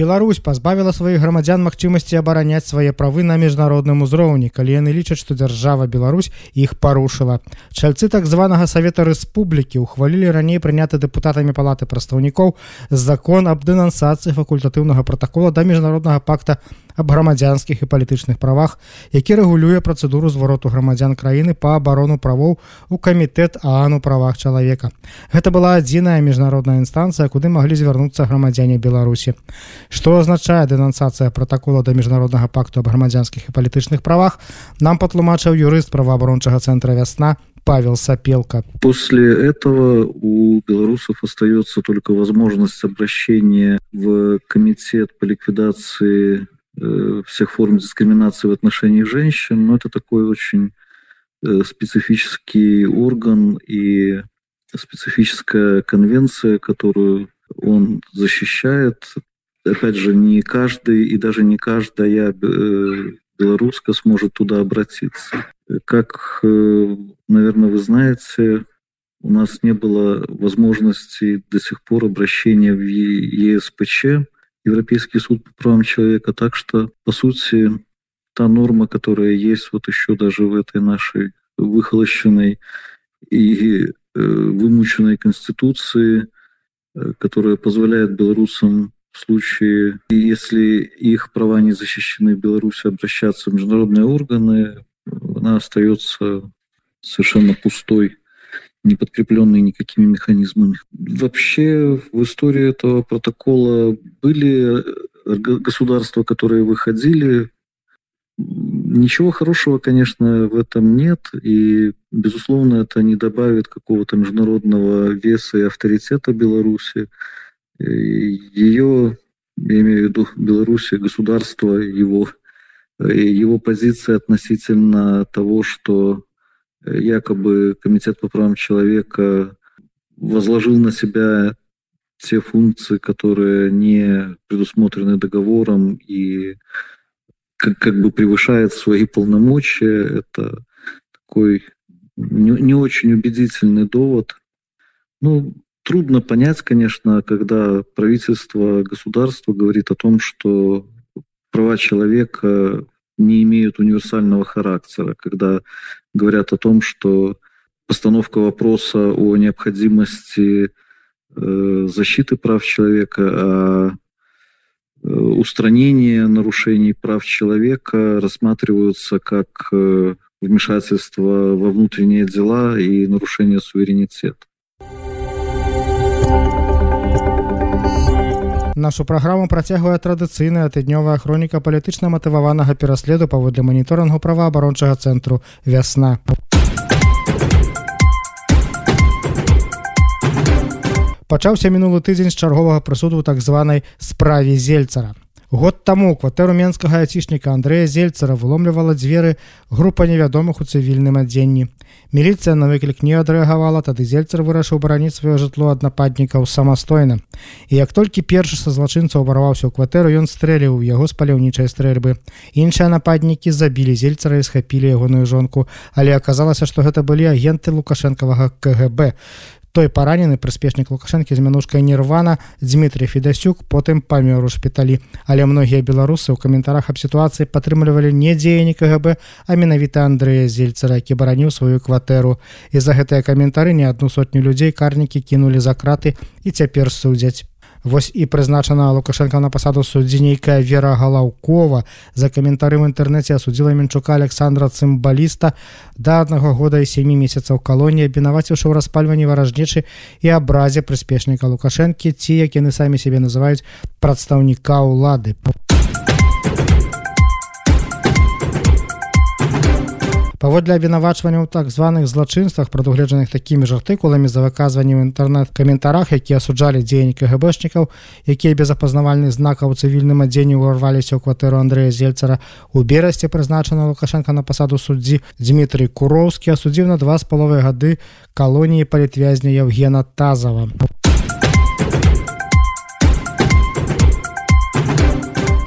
Беларусь пазбавіла сваіх грамадзян магчымасці абараняць свае правы на міжнародным узроўні, калі яны лічаць, што дзяржава Беларусь іх парушыла. Чальцы так званага савета рэспублікі ухвалілі раней прыняты дэпутатамі палаты прадстаўнікоў закон аб дэнансацыі факультатыўнага протакола да міжнароднага пакта аб грамадзянскіх і палітычных правах, які рэгулюе працэдуру звароту грамадзян краіны па абарону правоў у камітэт ану правах чалавека. Гэта была адзіная міжнародная інстанцыя, куды маглі звярнуцца грамадзяне Беларусі. Што азначае дэнансацыя протакола да міжнароднага пакту аб грамадзянскіх і палітычных правах, нам патлумачыў юрыст праваабарончага цэнтра вясна Павел Сапелка. После этого у белорусов остается только возможность обращения в комитет по ликвидации Э, всех форм дискриминации в отношении женщин, но это такой очень э, специфический орган и специфическая конвенция, которую он защищает. Опять же, не каждый и даже не каждая э, белоруска сможет туда обратиться. Как, наверное, вы знаете, у нас не было возможности до сих пор обращения в ЕСПЧ, Европейский суд по правам человека. Так что, по сути, та норма, которая есть вот еще даже в этой нашей выхолощенной и э, вымученной конституции, э, которая позволяет белорусам в случае, если их права не защищены в Беларуси, обращаться в международные органы, она остается совершенно пустой не подкрепленные никакими механизмами. Вообще в истории этого протокола были э, государства, которые выходили. Ничего хорошего, конечно, в этом нет. И, безусловно, это не добавит какого-то международного веса и авторитета Беларуси. Ее, я имею в виду Беларуси, государство, его, э, его позиция относительно того, что якобы Комитет по правам человека возложил на себя те функции, которые не предусмотрены договором и как, как бы превышает свои полномочия. Это такой не, не очень убедительный довод. Ну, трудно понять, конечно, когда правительство государства говорит о том, что права человека не имеют универсального характера, когда говорят о том, что постановка вопроса о необходимости э, защиты прав человека, а э, устранение нарушений прав человека рассматриваются как э, вмешательство во внутренние дела и нарушение суверенитета. Нашу праграму працягвае традыцыйная тыднёвая хроніка палітычна матываванага пераследу паводле маніторынгу праваабарончага цэнтру вясна. Пачаўся мінулы тыдзень з чарговага прысуду так званай справе зельцара. Год таму кватэру менскага айцішніка Андрэя Зельцара выломлівала дзверы група невядомых у цывільным адзенні. Міліцыя на выклік не адрэагавала, тады Зельцар вырашыў бараніць сваё жытло ад нападнікаў самастойна. І як толькі першы са злачынцаў абарваўся ў кватэру, ён стрэліў у яго з паляўнічай стрэльбы. Іншыя нападнікі забілі зельцара і схапілі ягоную жонку, але аказалася, што гэта былі агенты лукашэнкавага КГБ той паранены прыспешнік лукашэнкі з мянушкай нірвана Дмітрий федасюк потым памёр у шпіталі. Але многія беларусы ў каментарах аб сітуацыі падтрымлівалі не дзеянні кгб а менавіта Андрэя зельцара які бараніў сваю кватэру. І за гэтыя каментары не адну сотню людзей карнікі кінулі за краты і цяпер судзяць Вось і прызначана лукашенко на пасаду суддзі нейкая вера галаўкова. За каментары в інтэрнэце асудзіла менчука александра цымбаліста да аднаго года і сямі месяцаў калоніі абвінаваціўшы ў распальванні варажнечы і абразе прыспешніка лукашэнкі ці як яны самі сябе называюць прадстаўніка ўлады. по паводле абвінавачванняў так званых злачынствах прадугледжаных такімі ж артыкуламі за выказванні ў інтэрнэт-каментарах якія асуджалі дзеянні кгбшнікаў якія без апазнавальных знакаў у цывільным адзенні ўварваліся ў кватэру Андрэя зельцара у берасці прызначана лукашенко на пасаду суддзі Дмітрый куроўскі асудзіў на два з паловай гады калоніі палітвязня Евгена тазава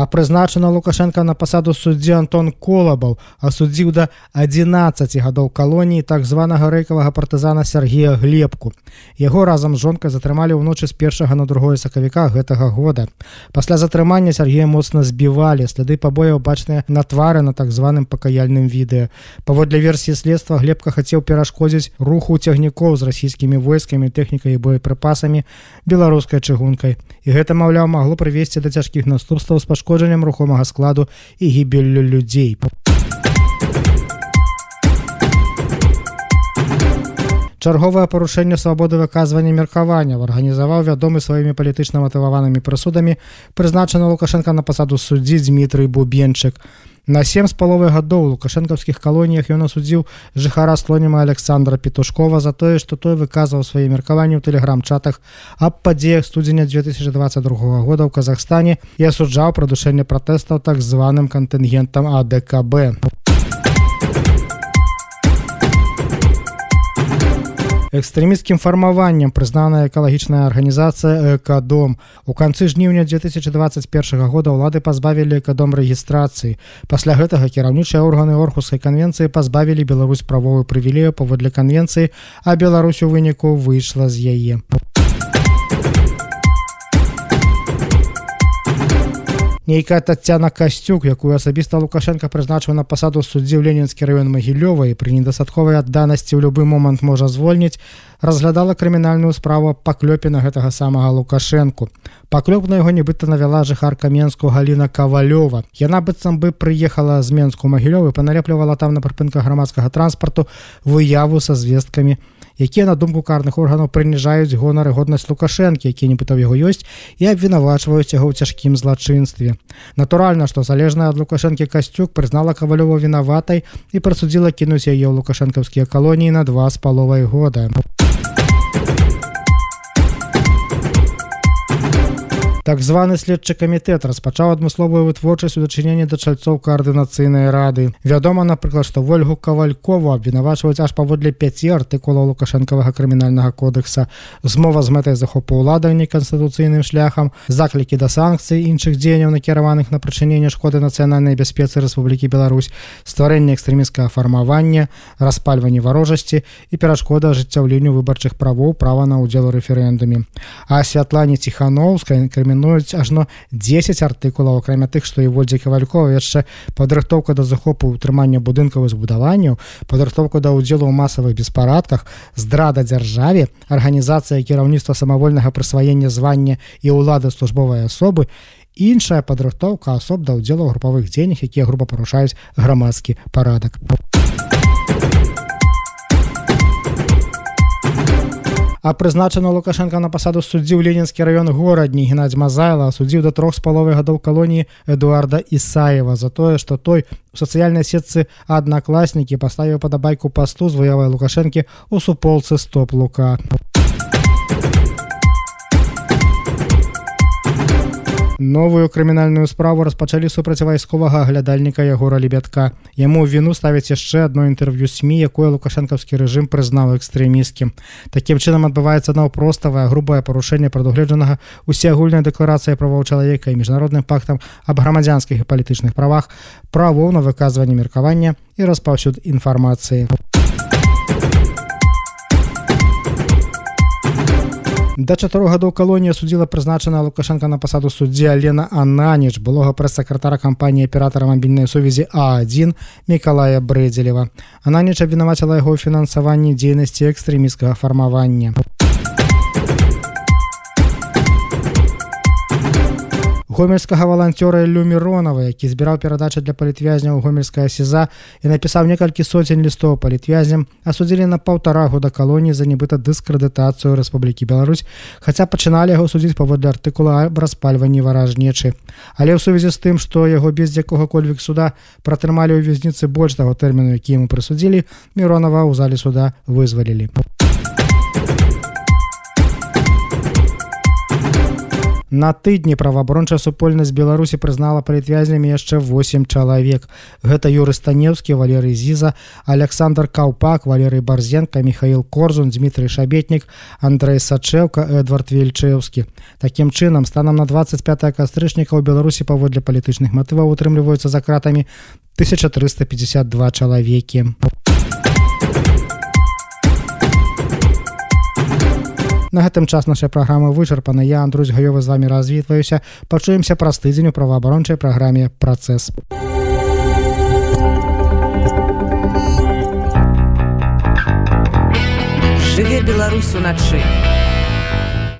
А прызначана Лукашенко на пасаду суддзі Антон Колабаў асудзіў да 11 гадоў калоніі так званага рэйкавага партызана Сергея Глебку. Яго разам з жонкай затрымалі ўночы з першага на другое сакавіка гэтага года. Пасля затрымання Сергея моцна збівалі, сляды пабояў бачныя на твары на так званым пакаяльным відэа. Паводле версіі следства Глебка хацеў перашкодзіць руху цягнікоў з расійскімі войскамі, тэхнікай боепрыпасамі беларускай чыгункай. І гэта, маўляў, магло прывесці да цяжкіх наступстваў з пашкоджаннем рухомага складу і гібеллю людзей. Чарговае парушэнне свабоды выказвання меркавання арганізаваў вядомы сваімі палітычна матываванымі прысудамі прызначана лукашенко на пасаду суддзі Дмітрый бубенчык. На сем з паловай гадоў лукашэнкаўскіх калоніях ён асудзіў жыхара слоніма Александра петушкова за тое што той выказваў свае меркаванні ў тэлеграм-чатах аб падзеях студзеня 2022 года ў Казахстане і асуджаў прадушэнне пратэстаў так званым кантынгентам АДКБ экстрэміскім фармаваннем прызнаная экалагічная арганізацыя экадом у канцы жніўня 2021 года ўлады пазбавілі экадом рэгістрацыі. Пасля гэтага кіраўнічыя органы орхускай канвенцыі пазбавілі Беларусь правовую прывілею паводле канвенцыі а Беларусь у выніку выйшла з яе нейкая татяна касцюк якую асабіста лукашенко прызначыў на пасаду суддзі ў ленінскі раён магілёва і пры недастатковай адданасці ў любы момант можа звольніць разглядала крымінальную справу паклёпе на гэтага самага лукашэнку паклёп на яго нібыта навяла жыхарка менску галіна кавалёва яна быццам бы прыехала з менску магілёвы паналеплівала там на прыпынках грамадскага транспарту выяву са звесткамі якія на думку карных органаў прыніжаюць гонары годнасць лукашэнкі які не пытаў яго ёсць і абвінавачваюць яго ў цяжкім злачынстве натуральна што залежная ад лукашэнкі касцюк прызнала кавалёва вінаватай і прасудзіла кінуць яе ў лукашэнкаўскія калоніі на два з паловай года так званы следчы камітэт распачаў адмысловую вытворчасць у дачыненні да чальцоў каардынацыйнай рады. Вядома напрыклад што ольгу кавалькову абвінавачваюць аж паводле 5 артыкулаў лукашэнкавага крымінальнага кодекса змова з мэтай захопу ўлада неканстытуцыйным шляхам заклікі да санкцый іншых дзеянняў накіраваных на прычыненне шкоды нацыянальнай бяспецы Рэспублікі Беларусь стварэнне экстрэміскага фармавання распальванне варожасці і перашкода ажыццяўленню выбарчых правоў права на ўдзел у рэферэндуме. А святлане ціхановскай крым інкрымінуюць ажно 10 артыкулаў акрамя тых што і водзе кавалькова яшчэ падрыхтоўка да захопу ўтрымання будынкаў і збудаванняў падрыхтоўка да ўдзелу ў масавых беспарадках здрада дзяржаве арганізацыя кіраўніцтва самавольнага прысваення звання і ўлады службовай асобы іншая падрыхтоўка асоб да ўдзелу групавых дзеяннях якія груба парушаюць грамадскі парадак а прызначана лукашенко на пасаду суддзіў ленінскі раён горадні геннадзь мазайла суддзіў да трох з паловай гадоў калоніі эдуарда ісаева. За тое што той у сацыяльнай сетцы аднакласнікі паставіў падабайку пасту з выявай лукашэнкі у суполцы стоп лука новую крымінальную справу распачалі супраць вайсковага аглядальніка ягора лебятка яму віну ставіць яшчэ одно інтэрв'ю сМ якое лукашэнкаўскі рэжым прызнаў экстрэміскім такім чынам адбываецца наўпроставае грубае парушэнне прадугледжанага усеагульная дэкларацыя правоў чалавека і міжнародным пактам аб грамадзянскіх і палітычных правах правоў на выказванне меркавання і распаўсюд інфармацыі Да чатырох гадоў калонія судзіла прызначана лукашенко на пасаду суддзі Алена Ананіч былога прэс-сакратара кампаніі аператара мабільнай сувязі А1 Мікалая Брэдзелева. Ананіч абвінаваціла яго ў фінансаванні дзейнасці экстрэміскага фармавання. Гомельскага валанцёра люміронова які збіраў перадачы для палітвязняў гомельская сеза і напісаў некалькі соцень лістоў палітвязням асудзілі на паўтара года калоніі за нібыта дыскрэдытацыю Рэспублікі Беларусь хаця пачыналі яго судзіць паводле артыкула аб распальванні варажнечы. Але ў сувязі з тым што яго без якога-кольвік суда пратрымалі ў вязніцы больш таго тэрміну які яму прысудзілі міронова ў зале суда вызвалілі На тыдні праваабарончая супольнасць Беларусі прызнала палітвязнямі яшчэ 8 чалавек. Гэта Юры Станеўскі, Валерый Зіза, Александр Каўпак, Валерый Барзенко, Михаил Корзун, Дмітрый Шабетнік, Андрей Сачэўка, Эдвард Вельчэўскі. Такім чынам, станам на 25 кастрычніка ў Беларусі паводле палітычных матываў утрымліваюцца за кратамі 1352 чалавекі. На гэтым час нашай праграмы вычарпана. Я Андрусь гаёва з вами развітваюся. Пачуемся праз тыдзень у праваабарончай праграме працэс жыве беларус уначы